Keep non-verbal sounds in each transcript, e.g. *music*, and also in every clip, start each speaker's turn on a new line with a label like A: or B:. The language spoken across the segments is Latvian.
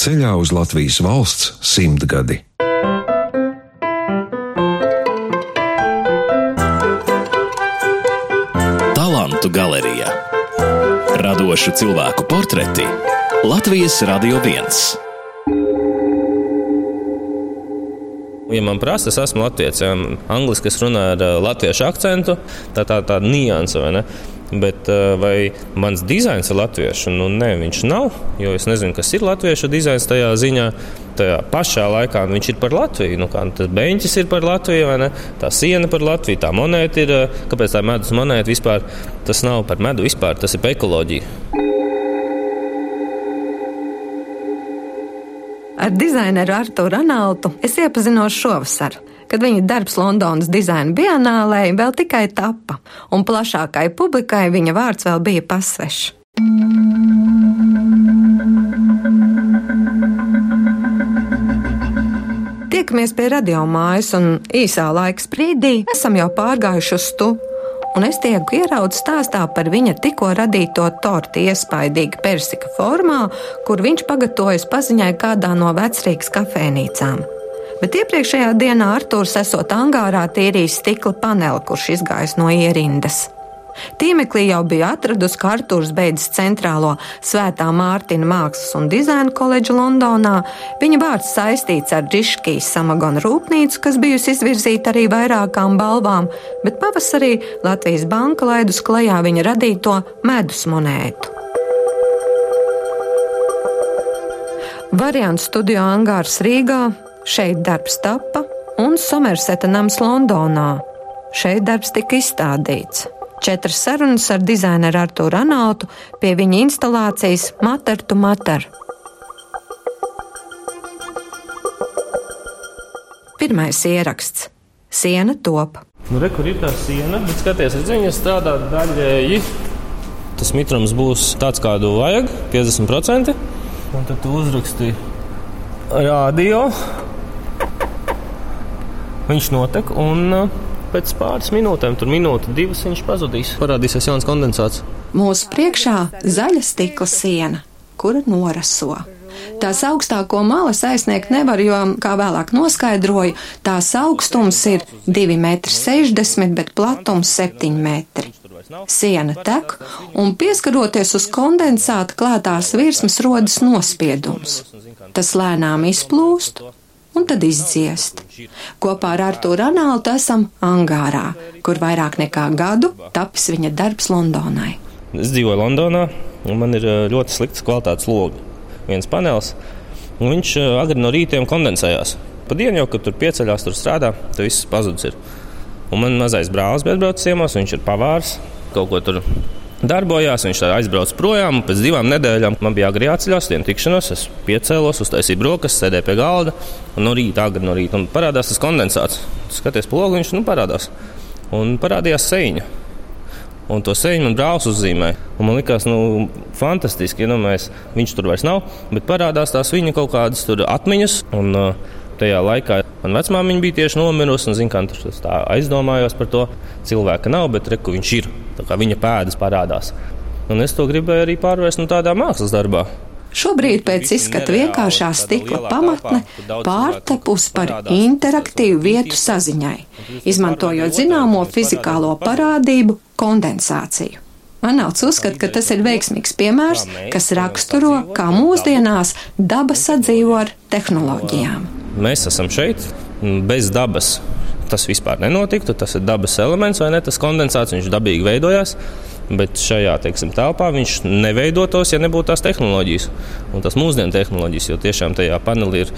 A: ceļā uz Latvijas valsts simtgadi.
B: Talantu galerijā Radošu cilvēku portreti Latvijas Radio 1.
C: Ja man prasa, es esmu latviečs. Ja, Angliski es runāju ar latviešu akcentu, tā tā tā nianse, vai ne? Bet uh, vai mans dizains ir latviešu? Nu, nē, viņš nav. Jo es nezinu, kas ir latviešu dizains tajā ziņā. Tajā pašā laikā viņš ir par Latviju. Nu, kā, tas beņķis ir par Latviju, vai ne? Tā siena par Latviju, tā monēta ir. uh, Kāpēc tā medus monēta vispār? Tas nav par medu vispār, tas ir par ekoloģiju.
D: Ar dizaineru Arthuru Ranaltu es iepazinos šovasar, kad viņa darbs Londonas dizaina bienālē vēl tikai tappa, un plašākai publikai viņa vārds vēl bija pasvešs. Tiekamies pie radiomājas, un īsā laika sprīdī esam jau pārgājuši uz stu. Un es tieku ieraudzījis stāstā par viņa tikko radīto torti iespaidīgi persika formā, kur viņš pagatavojas paziņai kādā no vecrīgas kafejnīcām. Bet iepriekšējā dienā Arthurs esot angārā tīrījis stikla paneli, kurš izgājis no ierindas. Tīmeklī jau bija atradusi, ka Arthurs beidzis centrālo Svētā Mārtiņa Mākslas un dizaina koledžu Londonā. Viņa vārds saistīts ar Džiškijas samagona rūpnīcu, kas bijusi izvirzīta arī vairākām balvām, bet pavasarī Latvijas banka laidus klajā viņa radīto medus monētu. Variants studio angārs Rīgā, šeit darbs tappa, un Somerseta nams Londonā. Šeit darbs tika izstādīts. Četras sarunas ar dizaineru Artūru Ranautu pie viņa instalācijas Matar tu Matar. Pirmais ieraksts - Siena top.
C: Nu, re, kur ir tā siena, bet skaties, redz, viņa strādā daļēji. Tas mitrums būs tāds, kādu vajag, 50%. Un tad tu uzraksti radio. Viņš notek un uh, pēc pāris minūtēm, tur minūte, divas viņš pazudīs. Parādīsies jauns kondensāts.
D: Mūsu priekšā zaļa stikla siena, kura noraso. Tās augstāko malas aizsniegt nevar, jo, kā vēlāk noskaidroju, tās augstums ir 2,60 m, bet platums 7 metri. Siena tek, un pieskaroties uz kondensāta klātās virsmas rodas nospiedums. Tas lēnām izplūst un tad izdziest. Kopā ar Artūru Ranaldu esam angārā, kur vairāk nekā gadu tapis viņa darbs Londonai.
C: Es dzīvoju Londonā, un man ir eh, ļoti slikts kvalitātes logs. Viens panelis, un viņš eh, agri no rītiem kondensējās. Pa dienu jau, kad tur pieceļās, tur strādā, tad viss pazudis. Un man mazais brālis bija atbraucis ciemos, viņš ir pavārs, kaut ko tur darbojās. Viņš aizbrauca projām, un pēc divām nedēļām man bija agri jāceļās, tiem tikšanos. Es piecēlos, uztaisīju brokastis, sēdēju pie galda, un no rīta, agri no rīta, un parādās tas kondensāts. Skaties, pogu viņš nu, parādās. Un parādījās sēņa. Un to sēņu man brālis uzzīmēja. Un man liekas, nu, fantastiski, ja nu, mēs, viņš tur vairs nav, bet parādās tās viņa kaut kādas atmiņas. Un, uh, tajā laikā man vecmāmiņa bija tieši nomirusi, un zin, kā, tur tā aizdomājos par to. Cilvēka nav, bet reku viņš ir. Viņa pēdas parādās. Un es to gribēju arī pārvērst no tādā mākslas darbā.
D: Šobrīd pēc izskata vienkāršā stikla pamatne pārtapusi par interaktīvu vietu saziņai, izmantojot zināmo fizikālo parādību kondensāciju. Manauts uzskata, ka tas ir veiksmīgs piemērs, kas raksturo, kā mūsdienās daba sadzīvo ar tehnoloģijām.
C: Mēs esam šeit bez dabas. Tas vispār nenotiktu. Tas ir dabas elements, vai ne? Tas kondensāts viņš dabīgi veidojās. Bet šajā teiksim, telpā viņš neveidotos, ja nebūtu tās tehnoloģijas. Un tas mūsdienu tehnoloģijas, jo tiešām tajā panelī ir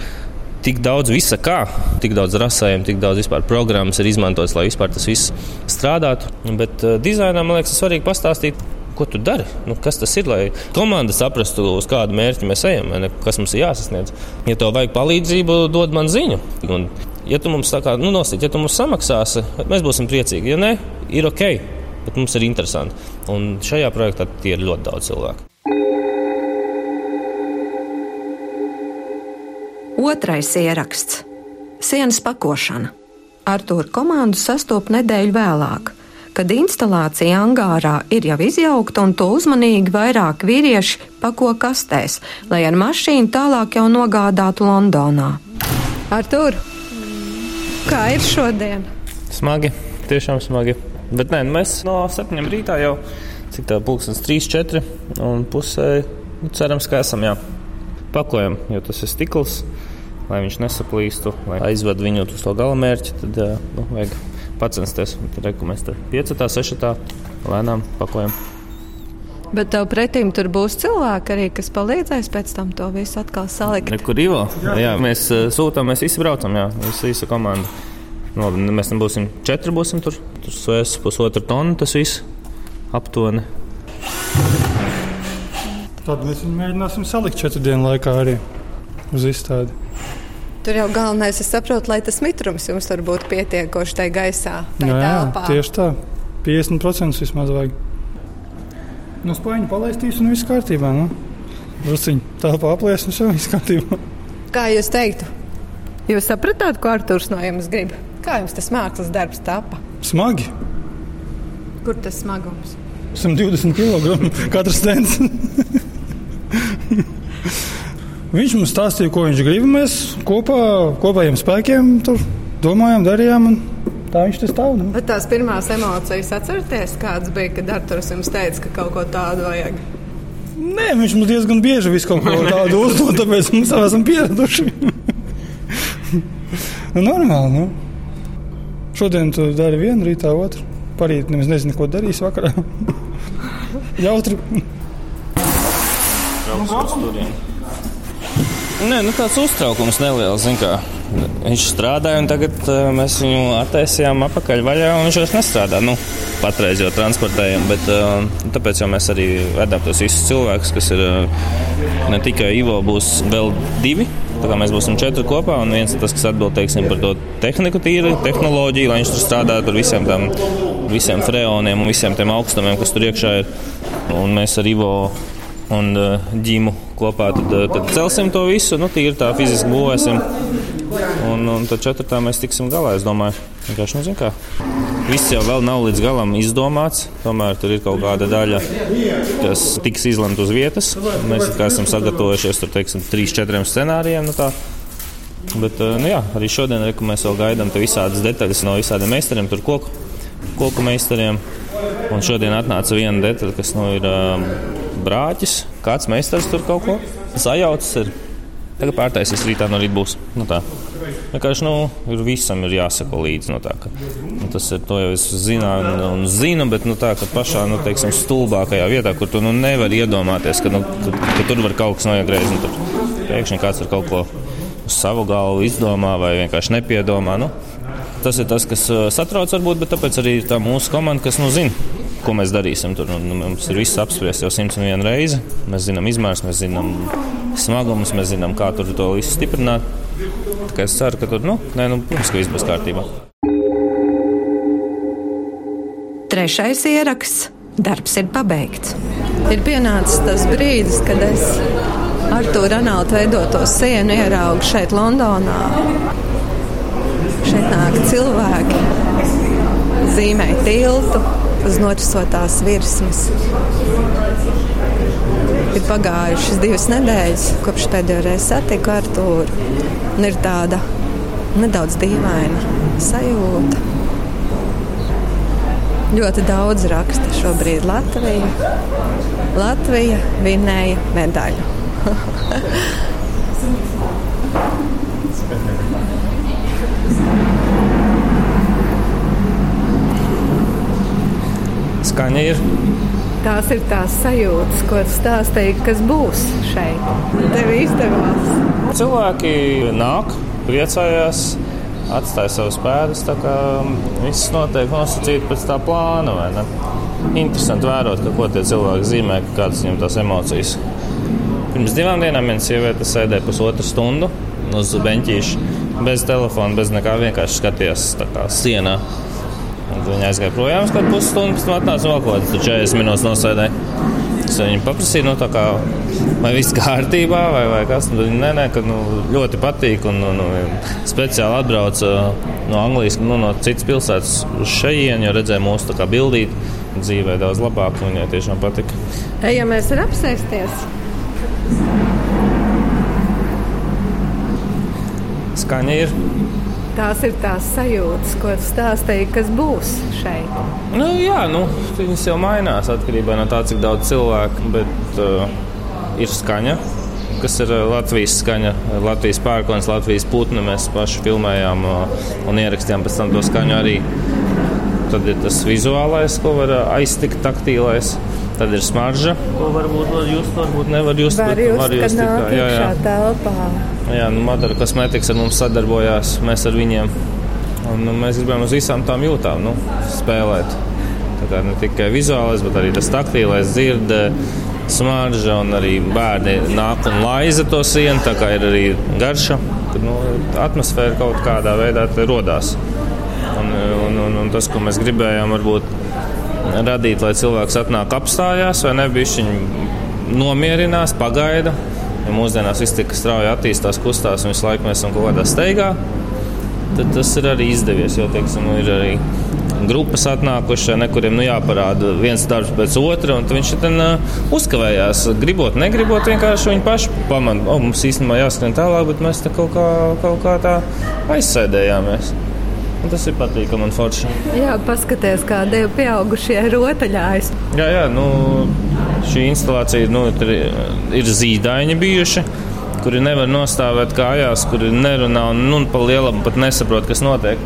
C: tik daudz visa kā, tik daudz rasējumu, tik daudz vispār programmas ir izmantotas, lai vispār tas viss strādātu. Bet uh, dizainā man liekas, svarīgi pastāstīt. Ko tu dari? Nu, kas tas ir? Lai komanda saprastu, uz kādu mērķi mēs ejam, ne, kas mums ir jāsasniedz. Ja tev vajag palīdzību, dod man ziņu. Un, ja tu mums tā kā nu, nosīt, ja tu mums samaksāsi, mēs būsim priecīgi. Ja nē, ir ok, bet mums ir interesanti. Un šajā projektā tie ir ļoti daudz cilvēku.
D: Otrais ieraksts - sienas pakošana. Artūra komandu sastopa nedēļu vēlāk, kad instalācija angārā ir jau izjaukta un to uzmanīgi vairāk vīrieši pako kastēs, lai ar mašīnu tālāk jau nogādātu Londonā. Artur, kā ir šodien?
C: Smagi, tiešām smagi. Bet nē, nu mēs no septiņiem rītā jau cik tā pulkstenis 3, 4 un pusē nu, cerams, ka esam jā. Pakojam, jo tas ir stikls lai viņš nesaplīstu, lai aizved viņu uz to galamērķi, tad nu, vajag pacensties. Tad reku, mēs tur piecetā, sešatā lēnām pakojam.
D: Bet tev pretīm tur būs cilvēki arī, kas palīdzēs pēc tam to visu atkal salikt.
C: Nekur īvo. Jā. jā, mēs sūtām, mēs visi braucam, jā, visa, visa komanda. No, nu, mēs tam būsim četri, būsim tur. Tur svēs pusotru tonu tas viss aptuveni.
E: Tad mēs viņu mēģināsim salikt četru dienu laikā arī uz izstādi.
D: Tur jau galvenais ir saprot, lai tas mitrums jums tur būtu pietiekoši tajā gaisā.
E: Jā, jā, tieši tā. 50% vismaz vajag. Nu, spāņu palaistīs un viss kārtībā. Nu. Drusciņi tālpā aplies un viss kārtībā.
D: Kā jūs teiktu? Jūs sapratāt, ko Artūrs no jums grib? Kā jums tas mākslas darbs tapa?
E: Smagi.
D: Kur tas smagums?
E: 120 kg katrs stends. Viņš mums stāstīja, ko viņš grib. Mēs kopā, kopējiem spēkiem tur domājām, darījām. Tā viņš tas stāv. Nu.
D: Bet tās pirmās emocijas atcerieties, kādas bija, kad Arthurs jums teica, ka kaut ko tādu vajag.
E: Nē, viņš mums diezgan bieži visu kaut ko tādu uzdod, tāpēc mums jau esam pieraduši. nu, normāli. Nu. Šodien tu dari vienu, rītā otru. Parīt nemaz nezinu, ko darīs vakarā. Jautri.
C: Nē, nu tāds uztraukums neliels. Viņš strādāja, un tagad uh, mēs viņu attaisījām atpakaļ vaļā, un viņš vairs nestrādā. Nu, patreiz jau transportējam, bet uh, tāpēc jau mēs arī vedam tos visus cilvēkus, kas ir uh, ne tikai Ivo, būs vēl divi. Tā kā mēs būsim četri kopā, un viens ir tas, kas atbild teiksim, par to tehniku, tīri tehnoloģiju, lai viņš tur strādātu ar visiem tām, visiem freoniem un visiem tiem augstumiem, kas tur iekšā ir. Un mēs ar Ivo un ģimu kopā, tad, eh, tad celsim to visu, nu, tīri tā fiziski būvēsim. Un, un tad četrtā mēs tiksim galā, es domāju. Vienkārši, nu, zin kā. Viss jau nav līdz galam izdomāts. Tomēr tur ir kaut kāda daļa, kas tiks izlemta uz vietas. Mēs esam sagatavojušies tur, teiksim, trīs, četriem scenārijiem. Nu tā. Bet eh, nu jā, arī šodien reku, mēs vēl gaidām visādas detaļas no visādiem meistariem, tur koku, koku meistariem. Un šodien atnāca viena detaļa, kas nu, ir um, brāķis, kāds meistars tur kaut ko sajaucis. Ir. Tagad pārtaisīs rītā no rīta būs. Nu, tā. Vienkārši nu, ir visam ir jāsako līdzi. Nu, tā, ka, nu, tas ir to jau es zinu un, un zinu, bet nu, tā, pašā nu, teiksim, stulbākajā vietā, kur tu nu, nevari iedomāties, ka, nu, ka, ka tur var kaut kas noiegriezties. Nu, tur pēkšņi kāds ar kaut ko uz savu galvu izdomā vai vienkārši nepiedomā. Nu, tas ir tas, kas uh, satrauc varbūt, bet tāpēc arī tā mūsu komanda, kas nu zina ko mēs darīsim. Tur un, mums ir viss apspriests jau 101 reizi. Mēs zinām izmērus, mēs zinām smagumus, mēs zinām, kā tur to visu stiprināt. Tā es ceru, ka tur nu, nē, nu, protams, ka viss būs kārtībā.
D: Trešais ieraksts. Darbs ir pabeigts. Ir pienācis tas brīdis, kad es ar to Ronaldu veidoto sienu ieraugu šeit, Londonā. Šeit nāk cilvēki, zīmē tiltu, uz norisotās virsmas. Ir pagājušas divas nedēļas, kopš pēdējo reizi satiku Artūru. Un ir tāda nedaudz dīvaina sajūta. Ļoti daudz raksta šobrīd Latvija. Latvija vinēja medaļu. *laughs*
C: skaņa ir.
D: Tās ir tās sajūtas, ko stāstīja, kas būs šeit. Tev izdevās.
C: Cilvēki nāk, priecājās, atstāja savus pēdas. Viss notiek nosacīti pēc tā plāna. Interesanti vērot, ka, ko tie cilvēki zīmē, kādas viņiem tās emocijas. Pirms divām dienām viena sieviete sēdēja pusotru stundu uz beņķīša, bez telefona, bez nekā vienkārši skatījās sienā. Viņa aizgāja projām, kad pusstundu pēc tam atnāca vēl kaut kāds 40 minūtes nosēdēja. Es viņu paprasīju, nu, kā, vai viss kārtībā, vai, vai kas. Viņa nē, nē, ka nu, ļoti patīk. Un, nu, speciāli atbrauca no Anglijas, nu, no citas pilsētas uz šejienu, jo redzēja mūsu bildīti. Dzīvē daudz labāk, un viņai tiešām patika.
D: Ejam, mēs varam apsēsties.
C: Skaņa ir.
D: Tās ir tās sajūtas, ko stāstīja, kas būs šeit.
C: Nu, jā, nu, viņas jau mainās atkarībā no tā, cik daudz cilvēku. Bet uh, ir skaņa, kas ir uh, Latvijas skaņa, Latvijas pērkons, Latvijas putni. Mēs paši filmējām uh, un ierakstījām pēc tam to skaņu arī. Tad ir tas vizuālais, ko var uh, aiztikt, taktīlais. Tad ir smarža, ko varbūt var just, varbūt nevar just.
D: Var just, var just tikai, jā, jā. telpā.
C: Jā, nu, Madara kosmetikas ar mums sadarbojās, mēs ar viņiem. Un, nu, mēs gribējām uz visām tām jūtām nu, spēlēt. Tā kā ne tikai vizuālais, bet arī tas taktīlais, dzirde, smarža un arī bērni nāk un laiza to sienu. Tā kā ir arī garša, tad nu, atmosfēra kaut kādā veidā radās. Un, un, un, un tas, ko mēs gribējām, varbūt radīt, lai cilvēks atnāk apstājās vai nebišķiņ nomierinās, pagaida. Ja mūsdienās viss tik strauji attīstās, kustās un visu laiku mēs esam kaut kādā steigā, tad tas ir arī izdevies. Jo, teiksim, ir arī grupas atnākušas, nekuriem nu, jāparāda viens darbs pēc otra, un viņš ten uh, uzkavējās. Gribot, negribot, vienkārši viņi paši pamanīja, ka oh, mums īstenībā jāskrien tālāk, bet mēs te kaut kā, kaut kā tā aizsēdējāmies. Un tas ir patīkami un forši.
D: Jā, paskatieties, kā divi pieaugušie rotaļājas.
C: Jā, jā, nu, šī instalācija nu, ir, ir zīdaiņi bijuši. Kuri nevar nostāvēt kājās, kuri nerunā un nu, pa lielam pat nesaprot, kas notiek.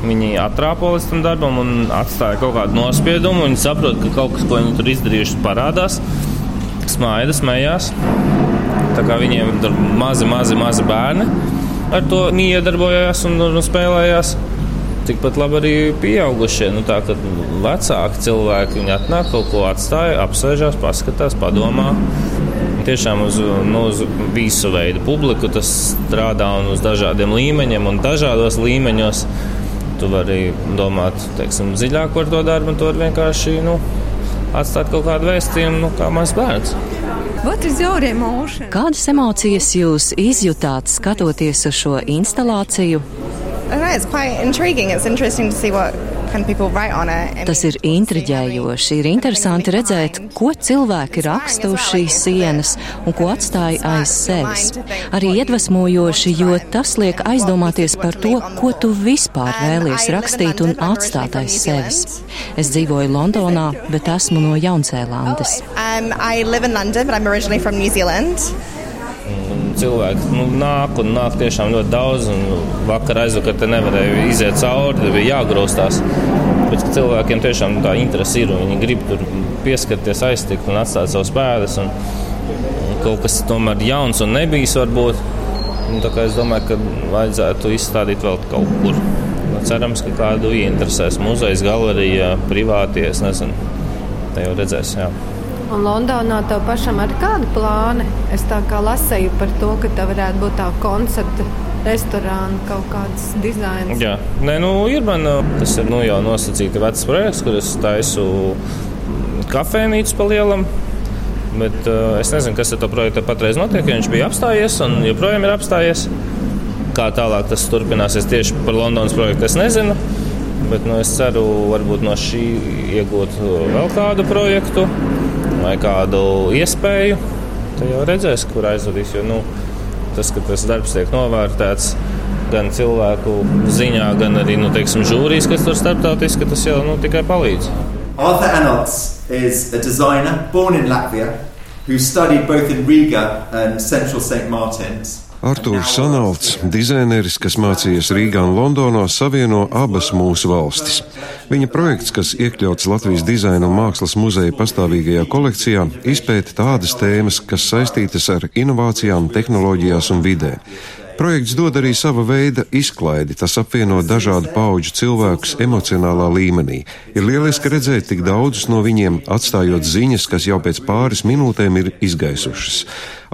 C: Viņi atrāpo līdz tam darbam un atstāja kaut kādu nospiedumu. Viņi saprot, ka kaut kas, ko viņi tur izdarījuši, parādās. Smaida, smējās. Tā kā viņiem ir mazi, mazi, mazi bērni ar to miedarbojās un, un spēlējās tikpat labi arī pieaugušie. Nu, tā kā vecāki cilvēki atnāk, kaut ko atstāja, apsēžās, paskatās, padomā. Tiešām uz, nu, uz visu veidu publiku tas strādā un uz dažādiem līmeņiem un dažādos līmeņos. Tu vari domāt teiksim, dziļāk par to darbu, un tu vari vienkārši nu, atstāt kaut kādu vēstījumu, nu, kā mazs bērns.
F: Kādas emocijas jūs izjutāt skatoties uz šo instalāciju? Tas ir intriģējoši. Ir interesanti redzēt, ko cilvēki raksta uz šīs sienas un ko atstāja aiz sevis. Arī iedvesmojoši, jo tas liek aizdomāties par to, ko tu vispār vēlies rakstīt un atstāt aiz sevis. Es dzīvoju Londonā, *laughs* bet esmu no Jaunzēlandes.
C: Cilvēki nu, nāk un nāk tiešām ļoti daudz. Vakar aizvakar te nevarēja iziet cauri, bija jāgrūstās. Bet cilvēkiem tiešām tā interese ir. Viņi grib tur pieskarties, aiztikt un atstāt savus pēdas. Un, kaut kas tomēr jauns un nebijis varbūt. Un es domāju, ka vajadzētu izstādīt vēl kaut kur. Cerams, ka kādu ieinteresēs muzeja, galerija, privātie. Es nezinu, te jau redzēs. Jā.
D: Un Londonā tev pašam ir kādi plāni? Es tā kā lasīju par to, ka tev varētu būt tā koncepta restorāna kaut kāds dizains.
C: Jā, Nē, nu, ir man tas ir nu, jau nosacīti vecs projekts, kur es taisu kafejnīcu pa lielam. Bet uh, es nezinu, kas ar to projektu patreiz notiek. Viņš bija apstājies un joprojām ir apstājies. Kā tālāk tas turpināsies tieši par Londonas projektu, es nezinu. Bet nu, es ceru, varbūt no šī iegūt vēl kādu projektu vai kādu iespēju, tad jau redzēs, kur aizvadīs. Jo, nu, tas, ka tas darbs tiek novērtēts gan cilvēku ziņā, gan arī nu, teiksim, žūrijas, kas tur starptautiski, tas jau nu, tikai palīdz. Arthur Enots is a designer born in Latvia who studied both in Riga and Central St. Martins.
A: Arthurs Sanalds, dizaineris, kas mācījies Rīgā un Londonā, savieno abas mūsu valstis. Viņa projekts, kas iekļauts Latvijas dizaina un mākslas muzeja pastāvīgajā kolekcijā, izpēta tādas tēmas, kas saistītas ar inovācijām, tehnoloģijās un vidē. Projekts dod arī sava veida izklaidi. Tas apvieno dažādu pauģu cilvēkus emocionālā līmenī. Ir lieliski redzēt tik daudzus no viņiem, atstājot ziņas, kas jau pēc pāris minūtēm ir izgaisušas.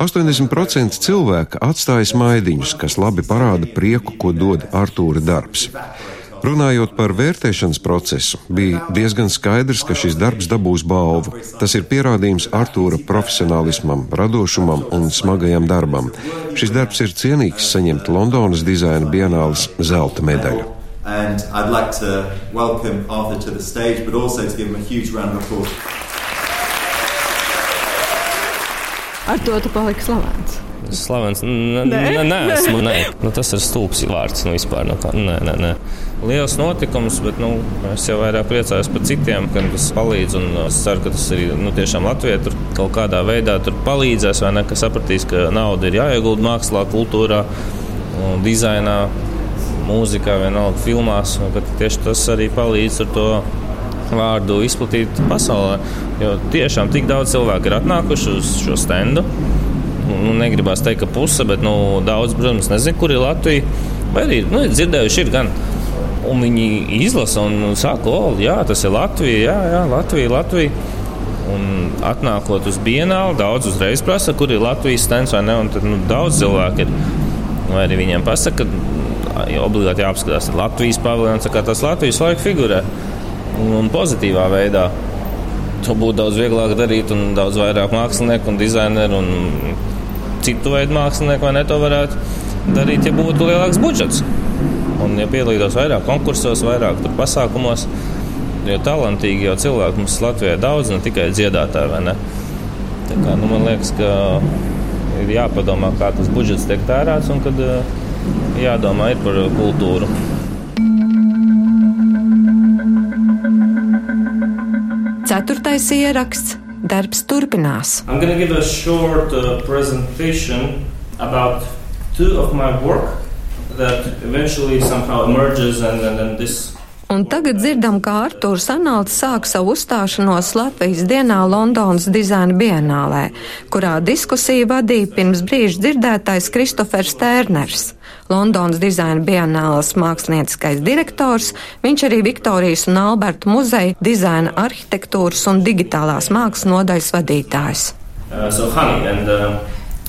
A: 80% cilvēka atstāja smaidiņus, kas labi parāda prieku, ko dod Artūra darbs. Runājot par vērtēšanas procesu, bija diezgan skaidrs, ka šis darbs dabūs balvu. Tas ir pierādījums Artūra profesionālismam, radošumam un smagajam darbam. Šis darbs ir cienīgs saņemt Londonas dizaina bienāles zelta medaļu. And I'd like to welcome Arthur to the stage, but also to give him a huge round of applause.
D: Ar to tu paliki slavens.
C: Slavens. Nē, nē, esmu. Nē. *laughs* Nu, tas ir stulbs vārds. Nu, vispār, nu, nē, nē, nē. Liels notikums, bet nu, es jau vairāk priecājos par citiem, kam tas palīdz. Es ceru, ka tas arī nu, tiešām Latvijai tur kaut kādā veidā palīdzēs, vai ne? Ka sapratīs, ka nauda ir jāiegulda mākslā, kultūrā, dizainā, mūzikā, vienalga filmās. Tieši tas arī palīdz ar to vārdu izplatīt pasaulē. Jo tiešām tik daudz cilvēku ir atnākuši uz šo stendu nu, negribās teikt, ka puse, bet nu, daudz, protams, nezinu, kur ir Latvija. Vai arī nu, dzirdējuši, ir gan. Un viņi izlasa un saka, o, jā, tas ir Latvija, jā, jā Latvija, Latvija. Un atnākot uz Bienālu, daudz uzreiz prasa, kur ir Latvijas stends vai ne. Tad nu, daudz cilvēku ir. Vai arī viņiem pasaka, ka obligāti jāapskatās Latvijas paviljons, kā tas Latvijas laika figūrē. Un pozitīvā veidā. To būtu daudz vieglāk darīt, un daudz vairāk mākslinieku un dizaineru un citu veidu mākslinieki, vai ne to varētu darīt, ja būtu lielāks budžets. Un, ja piedalītos vairāk konkursos, vairāk pasākumos, jo talantīgi jau cilvēki mums Latvijā ir daudz, ne tikai dziedātāji, vai ne? Tā kā, nu, man liekas, ka ir jāpadomā, kā tas budžets tiek tērēts un kad eh, jādomā ir par kultūru.
D: Ceturtais ieraksts Darbs turpinās. Short, uh, work and, and, and this Un tagad dzirdam, kā Artūrs Anāls sāk savu uzstāšanos Latvijas dienā Londonas dizaina bienālē, kurā diskusiju vadīja pirms brīža dzirdētais Kristofers Tērners. Londonas dizaina bienālas mākslinieckais direktors, viņš arī Viktorijas un Alberta muzeja dizaina arhitektūras un digitālās mākslas nodaļas vadītājs. Uh, so honey and, uh,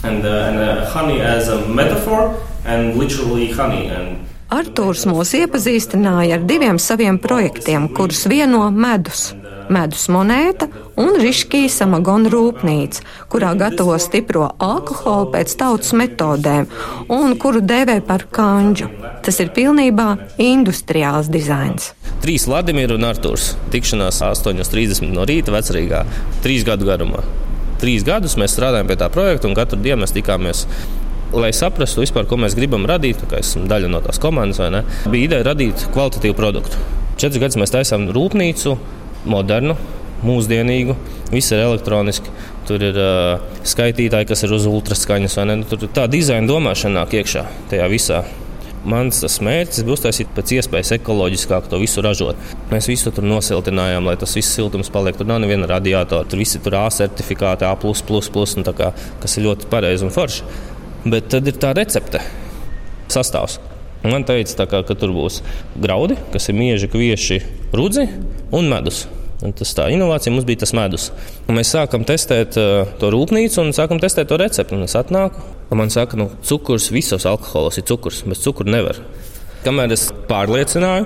D: and, uh, and, uh, honey as a metaphor and literally honey and Artūrs mūs iepazīstināja ar diviem saviem projektiem, kurus vieno medus. Medus monēta un Riškija samagona rūpnīca, kurā gatavo stipro alkoholu pēc tautas metodēm un kuru dēvē par kanģu. Tas ir pilnībā industriāls dizains.
C: Trīs Vladimirs un Artūrs tikšanās 8.30 no rīta vecrīgā, trīs gadu garumā. Trīs gadus mēs strādājam pie tā projekta, un katru dienu mēs tikāmies lai saprastu, vispār, ko mēs gribam radīt, kā esam daļa no tās komandas, bija ideja radīt kvalitatīvu produktu. Četrus gadus mēs taisām rūpnīcu, modernu, mūsdienīgu, viss ir elektroniski. Tur ir uh, skaitītāji, kas ir uz ultraskaņas, vai ne? Nu, tur tā dizaina domāšana nāk iekšā tajā visā. Mans mērķis būs taisīt pēc iespējas ekoloģiskāk to visu ražot. Mēs visu tur nosiltinājām, lai tas viss siltums paliek. Tur nav neviena radiatora, tur viss ir A certifikāti, A, kā, kas ir ļoti pareizi un forši. Bet tad ir tā recepte, sastāvs. Man teica, kā, ka tur būs graudi, kas ir mieži, kvieši, rudzi un medus. Un tas tā inovācija mums bija tas medus. Un mēs sākam testēt uh, to rūpnīcu un sākam testēt to recepti. Un es atnāku, un man saka, ka nu, cukurs visos alkoholos ir cukurs, bet cukuru nevar. Kamēr es pārliecināju,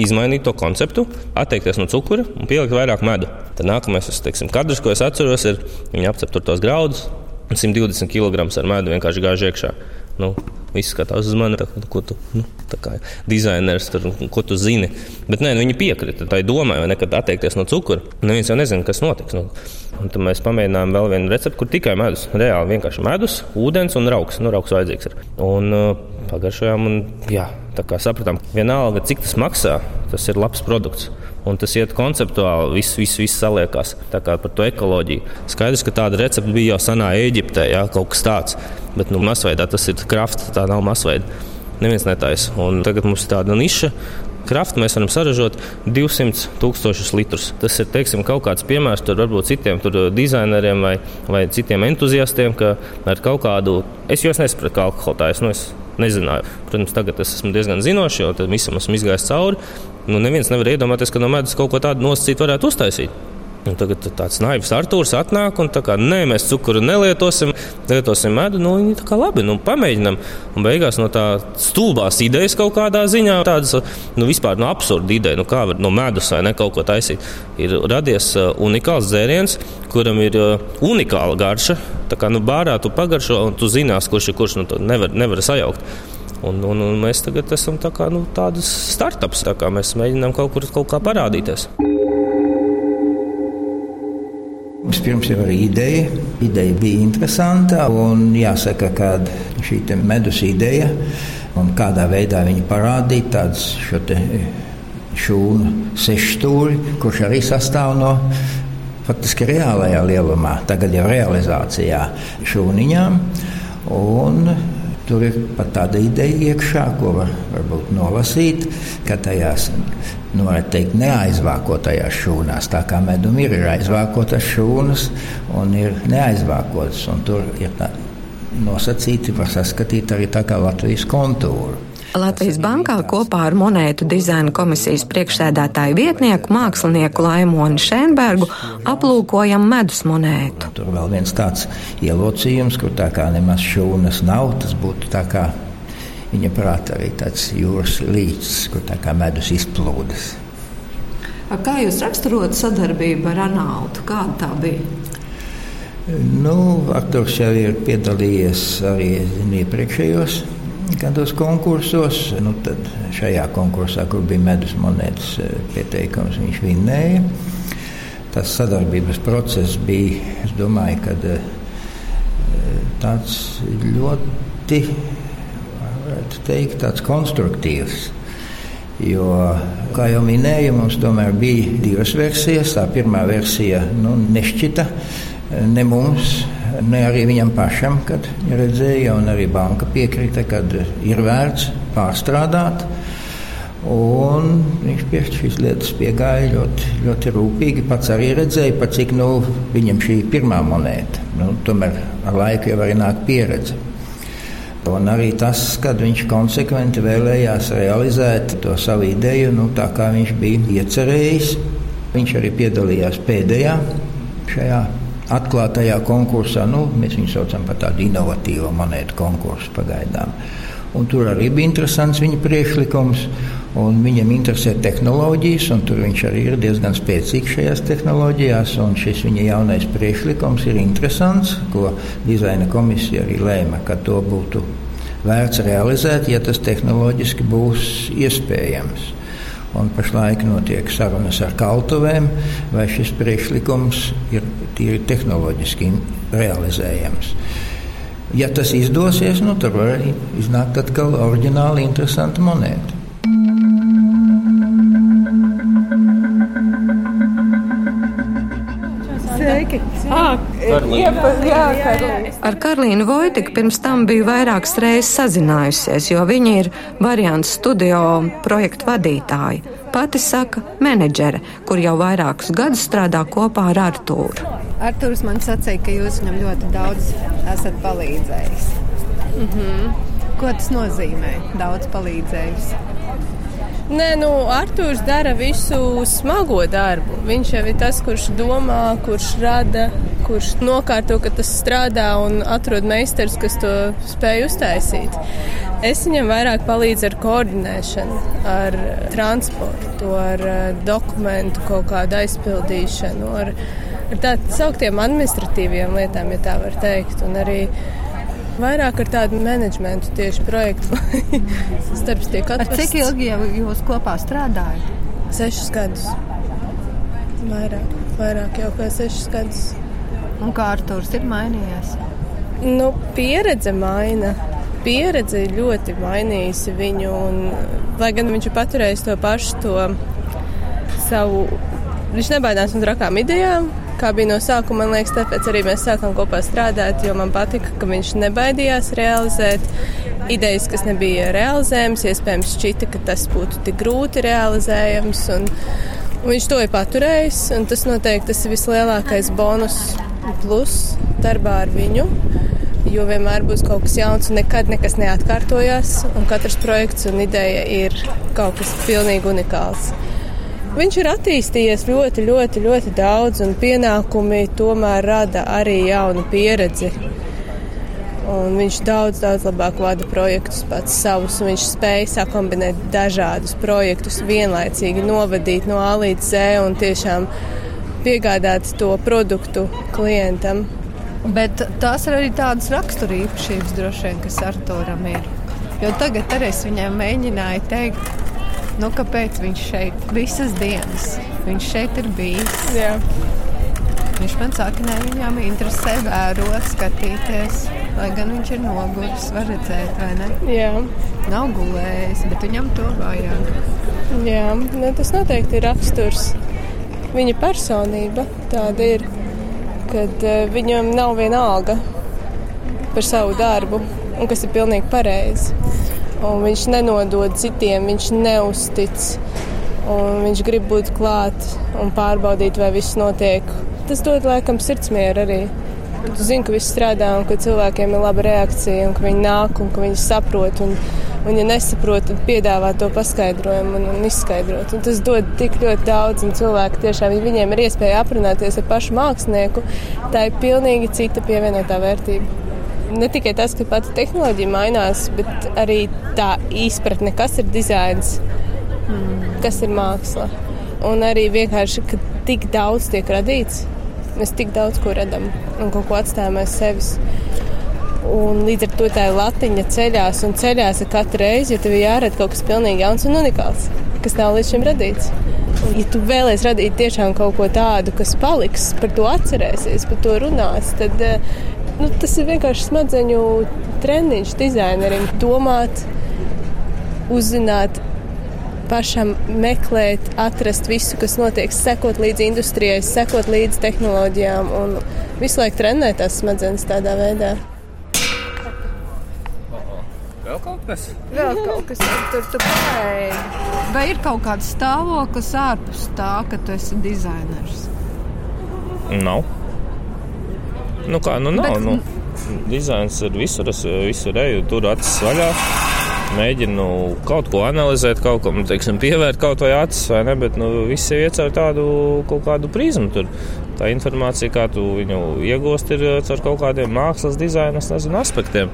C: izmainīt to konceptu, atteikties no cukura un pielikt vairāk medu. Tad nākamais teiksim, kadrs, ko es atceros, ir viņi apcep tos graudus, 120 kg ar medu vienkārši gāž iekšā. Nu, Viss skatās uz mani, tā, ko tu nu, kā dizainers, tur, ko tu zini. Bet nē, nu, viņi piekrita tai domai, vai nekad atteikties no cukura. Neviens jau nezina, kas notiks. Nu. Un tad mēs pamēģinājām vēl vienu recepti, kur tikai medus. Reāli vienkārši medus, ūdens un rauks. Nu, rauks vajadzīgs ir. Un uh, pagaršojām, un jā, tā kā sapratām, vienalga, cik tas maksā, tas ir labs produkts un tas iet konceptuāli, viss, viss, viss saliekās. Tā kā par to ekoloģiju. Skaidrs, ka tāda recepte bija jau senā Eģiptē, jā, kaut kas tāds. Bet nu, masveidā tas ir krafts, tā nav masveida. Neviens netaisa. Un tagad mums ir tāda niša, kraftu mēs varam saražot 200 tūkstošus litrus. Tas ir teiksim, kaut kāds piemērs tur varbūt citiem tur, dizaineriem vai, vai citiem entuziastiem, ka ar kaut kādu, es jau nesapratu, kā alkohola tā es, nu, es nezināju. Protams, tagad es esmu diezgan zinošs, jo tam visam esmu izgājis cauri. Nu, neviens nevar iedomāties, ka no medus kaut ko tādu nosacīt varētu uztaisīt. Un tagad tāds naivs Arthurs atnāk un tā kā nē, mēs cukuru nelietosim. gatavosim medu, nu, viņi tā kā labi, nu, pamēģinam. Un beigās no tā stulbās idejas kaut kādā ziņā, tādas, nu, vispār no absurda ideja, nu, kā var no medus vai ne kaut ko taisīt, ir radies uh, unikāls dzēriens, kuram ir uh, unikāla garša. Tā kā, nu, bārā tu pagaršo, un tu zinās, kurš ir kurš, nu, nevar, nevar sajaukt. Un, un, un mēs tagad esam tā kā, nu, tādas startups, tā kā mēs mēģinām kaut kur kaut kā parādīties.
G: Vispirms jau arī ideja. Ideja bija interesanta. Jāsaka, ka šī medus ideja un kādā veidā viņa parādīja tādu šo šūnu sešstūri, kurš arī sastāv no faktiski reālajā lielumā, tagad jau realizācijā šūniņām. Un Tur ir pat tāda ideja iekšā, ko var varbūt nolasīt, ka tajās, nu, varētu teikt, neaizvākotajās šūnās, tā kā medum ir, ir aizvākotas šūnas un ir neaizvākotas, un tur ir tā nosacīti, var saskatīt arī tā kā Latvijas kontūru.
D: Latvijas bankā kopā ar monētu dizaina komisijas priekšsēdētāju vietnieku mākslinieku Laimoni Šēnbergu aplūkojam medus monētu.
G: Tur vēl viens tāds ielocījums, kur tā kā nemaz šūnas nav, tas būtu tā kā viņa prātā arī tāds jūras līķis, kur tā kā medus izplūdes.
D: Kā jūs raksturot sadarbību ar Arnautu? Kāda tā bija?
G: Nu, Arktūrs jau ir piedalījies arī iepriekšējos kādos konkursos. Nu, tad šajā konkursā, kur bija medus monētas eh, pieteikums, viņš vinnēja. Tas sadarbības process bija, es domāju, kad, eh, tāds ļoti, varētu teikt, tāds konstruktīvs. Jo, kā jau minēju, mums tomēr bija divas versijas. Tā pirmā versija nu, nešķita ne mums, ne arī viņam pašam, kad redzēja, un arī banka piekrita, ka ir vērts pārstrādāt. Un viņš pie šīs lietas piegāja ļoti, ļoti rūpīgi. Pats arī redzēja, pa cik nu, viņam šī ir pirmā monēta. Nu, tomēr ar laiku jau arī nāk pieredze. Un arī tas, kad viņš konsekventi vēlējās realizēt to savu ideju, nu, tā kā viņš bija iecerējis. Viņš arī piedalījās pēdējā šajā atklātajā konkursā. Nu, mēs viņu saucam par tādu inovatīvu monētu konkursu pagaidām. Un tur arī bija interesants viņa priekšlikums. Viņam interesē tehnoloģijas, un viņš arī ir diezgan spēcīgs šajās tehnoloģijās. Šis viņa jaunais priekšlikums ir interesants, ko dizaina komisija arī lēma, ka to būtu vērts realizēt, ja tas tehnoloģiski būs iespējams. Un pašlaik notiek sarunas ar kaltuvēm, vai šis priekšlikums ir tīri tehnoloģiski realizējams. Ja tas izdosies, nu, tad var iznākt atkal oriģināli interesanta monēta.
D: Sveiki! Ah, Ar Karlīnu Vojtiku pirms tam biju vairākas reizes sazinājusies, jo viņa ir variants studio projektu vadītāja. Pati saka, menedžere, kur jau vairākus gadus strādā kopā ar Artūru.
H: Artūrs man sacīja, ka jūs viņam ļoti daudz esat palīdzējis. Mm -hmm. Ko tas nozīmē? Daudz palīdzējis.
I: Nē, nu, Arthurs dara visu smago darbu. Viņš jau ir tas, kurš domā, kurš rada, kurš nokārto, ka tas strādā un atrod meistars, kas to spēj uztaisīt. Es viņam vairāk palīdzu ar koordinēšanu, ar transportu, ar eh, dokumentu kaut kādu aizpildīšanu, ar, ar tādiem sauktiem administratīviem lietām, ja tā var teikt. Un arī Vairāk ar tādu menedžmentu tieši projektu. *laughs* Starps tiek
H: atrasts. Cik ilgi jau jūs kopā strādājat?
I: Sešus gadus. Vairāk, vairāk jau kā sešus gadus.
H: Un kā Artūrs ir mainījies?
I: Nu, pieredze maina. Pieredze ļoti mainījusi viņu. Un, lai gan viņš ir paturējis to pašu, to savu. Viņš nebaidās no trakām idejām, kā bija no sākuma. Man liekas, tāpēc arī mēs sākām kopā strādāt, jo man patika, ka viņš nebaidījās realizēt idejas, kas nebija realizējamas. Iespējams, šķita, ka tas būtu tik grūti realizējams. Un, un viņš to ir paturējis, un tas noteikti tas ir vislielākais bonus plus darbā ar viņu. Jo vienmēr būs kaut kas jauns, un nekad nekas neatkārtojas. Un katrs projekts un ideja ir kaut kas pilnīgi unikāls. Viņš ir attīstījies ļoti, ļoti, ļoti daudz, un pienākumi tomēr rada arī jaunu pieredzi. Un viņš daudz, daudz labāk vada projektus pats savus. Viņš spēja sakombinēt dažādus projektus vienlaicīgi, novadīt no A līdz Z un tiešām piegādāt to produktu klientam.
H: Bet tās ir arī tādas raksturīpašības, droši vien, kas Arturam ir. Jo tagad arī es viņam mēģināju teikt, nu, kāpēc viņš šeit visas dienas. Viņš šeit ir bijis.
I: Jā.
H: Viņš man saka, ka viņam interesē vērot, skatīties. Lai gan viņš ir noguris, var redzēt, vai ne?
I: Jā.
H: Nav gulējis, bet viņam to vajag.
I: Jā, nu, tas noteikti ir raksturs. Viņa personība tāda ir, kad uh, viņam nav viena alga par savu darbu, un kas ir pilnīgi pareizi. Un viņš nenodod citiem, viņš neustic, un viņš grib būt klāt un pārbaudīt, vai viss notiek. Tas dod laikam sirdsmieru arī. Tu zini, ka viss strādā un ka cilvēkiem ir laba reakcija, un ka viņi nāk un ka viņi saprot. Un, Un, ja nesaprot, tad piedāvā to paskaidrojumu un, un izskaidrot. Un tas dod tik ļoti daudz, un cilvēki tiešām, viņiem ir iespēja aprunāties ar pašu mākslinieku, tā ir pilnīgi cita pievienotā vērtība. Ne tikai tas, ka pati tehnoloģija mainās, bet arī tā izpratne, kas ir dizains, mm. kas ir māksla. Un arī vienkārši, ka tik daudz tiek radīts, mēs tik daudz ko radām un ko atstājam aiz sevis. Un līdz ar to tā latiņa ceļās un ceļās katru reizi, jo tev jārada kaut kas pilnīgi jauns un unikāls, kas nav līdz šim radīts. Un, ja tu vēlēsies radīt tiešām kaut ko tādu, kas paliks, par to atcerēsies, par to runās, tad nu, tas ir vienkārši smadzeņu treniņš dizainerim. Domāt, uzzināt, pašam meklēt, atrast visu, kas notiek, sekot līdzi industrijai, sekot līdzi tehnoloģijām un visu laiku trenēt tās smadzenes tādā veidā.
C: Vēl kaut kas?
H: Vēl kaut kas tur tur pēdi. Vai ir kaut kāds stāvoklis ārpus tā, ka tu esi dizainers?
C: Nav. Nu kā, nu nav.
H: Bet-
C: Nu, dizains ir visur, es visur eju, tur acis vaļā. Mēģinu kaut ko analizēt, kaut ko teiksim, pievērt kaut vai acis, vai ne, bet nu, viss ir caur tādu kaut kādu prizmu. Tur. Tā informācija, kā tu viņu iegūsti, ir eh, caur kaut kādiem mākslas dizaina aspektiem.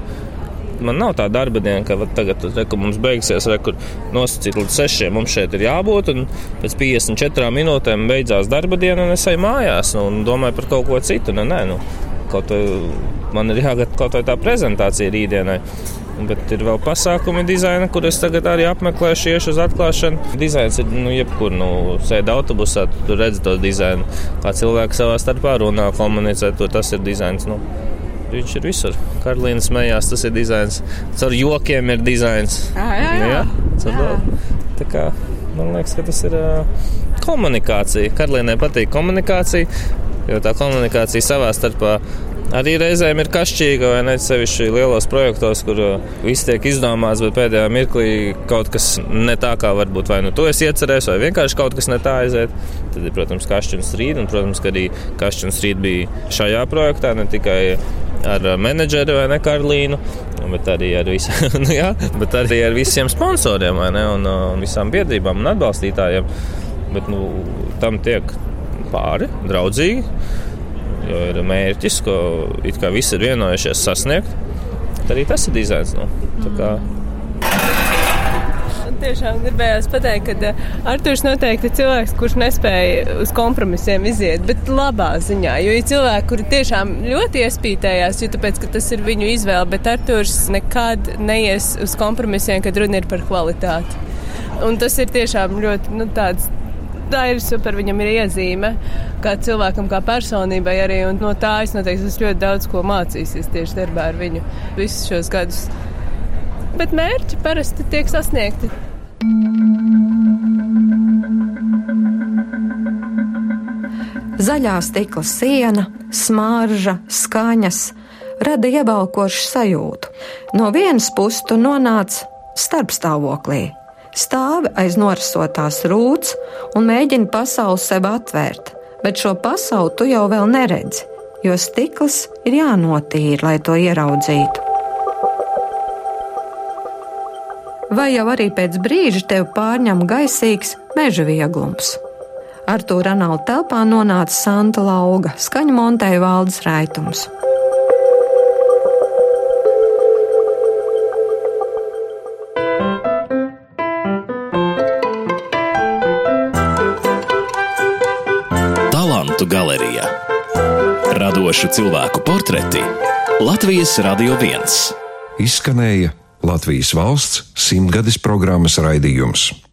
C: Man nav tā darba diena, ka tagad, re, ka mums beigsies, nosacīt līdz sešiem. Mums šeit ir jābūt, un pēc 54 minūtēm beidzās darba diena, un es eju mājās nu, un domāju par kaut ko citu. Nē, nē, nu, kaut vai, man ir jāgatavo kaut vai tā prezentācija rītdienai. Bet ir vēl pasākumi dizaina, kur es tagad arī apmeklēšu, iešu uz atklāšanu. Dizains ir nu, jebkur, nu, sēdi autobusā, tu redzi to dizainu. Kā cilvēki savā starpā runā, komunicē, to tas ir dizains. Nu. Viņš ir visur. Karolīna smējās, tas ir dizains. Caur jokiem ir dizains.
H: Jā, jā, jā.
C: jā, caur to. Tā kā, man liekas, ka tas ir ā, komunikācija. Karolīnai patīk komunikācija, jo tā komunikācija savā starpā arī reizēm ir kašķīga, vai ne sevišķi lielos projektos, kur ā, viss tiek izdomāts, bet pēdējā mirklī kaut kas ne tā kā varbūt vai nu to es iecerēju, vai vienkārši kaut kas ne tā aiziet. Tad ir, protams, kašķi un strīdi, un, protams, ka arī kašķi un strīdi bija šajā projektā, ne tikai ar menedžeri vai ne Karolīnu, bet arī ar, vis, *laughs* nu, jā, bet arī ar visiem sponsoriem ne, un, un visām biedrībām un atbalstītājiem. Bet nu, tam tiek pāri, draudzīgi, jo ir mērķis, ko it kā visi ir vienojušies sasniegt. Tad arī tas ir dizains. Nu. Kā,
I: tiešām gribējās pateikt, ka uh, Arthurs noteikti ir cilvēks, kurš nespēja uz kompromisiem iziet, bet labā ziņā. Jo ir cilvēki, kuri tiešām ļoti iespītējās, jo tāpēc, tas ir viņu izvēle, bet Arthurs nekad neies uz kompromisiem, kad runa ir par kvalitāti. Un tas ir tiešām ļoti nu, tāds. Tā ir super, viņam ir iezīme, kā cilvēkam, kā personībai arī. No tā es noteikti esmu ļoti daudz ko mācījusies tieši darbā ar viņu visus šos gadus. Bet mērķi parasti tiek sasniegti.
D: Zaļā stikla siena, smarža, skaņas rada iebalkošu sajūtu. No vienas puses tu nonāc starpstāvoklī, stāvi aiz norisotās rūts un mēģini pasauli sev atvērt, bet šo pasauli tu jau vēl neredzi, jo stikls ir jānotīra, lai to ieraudzītu. Vai jau arī pēc brīža tev pārņem gaisīgs meža vieglums? Ar to Ranalda telpā nonāca Santa Lauga, skaņu montēja valdes raitums.
B: Talantu galerija. Radošu cilvēku portreti Latvijas Radio 1.
A: Izskanēja Latvijas valsts simtgades programmas raidījums.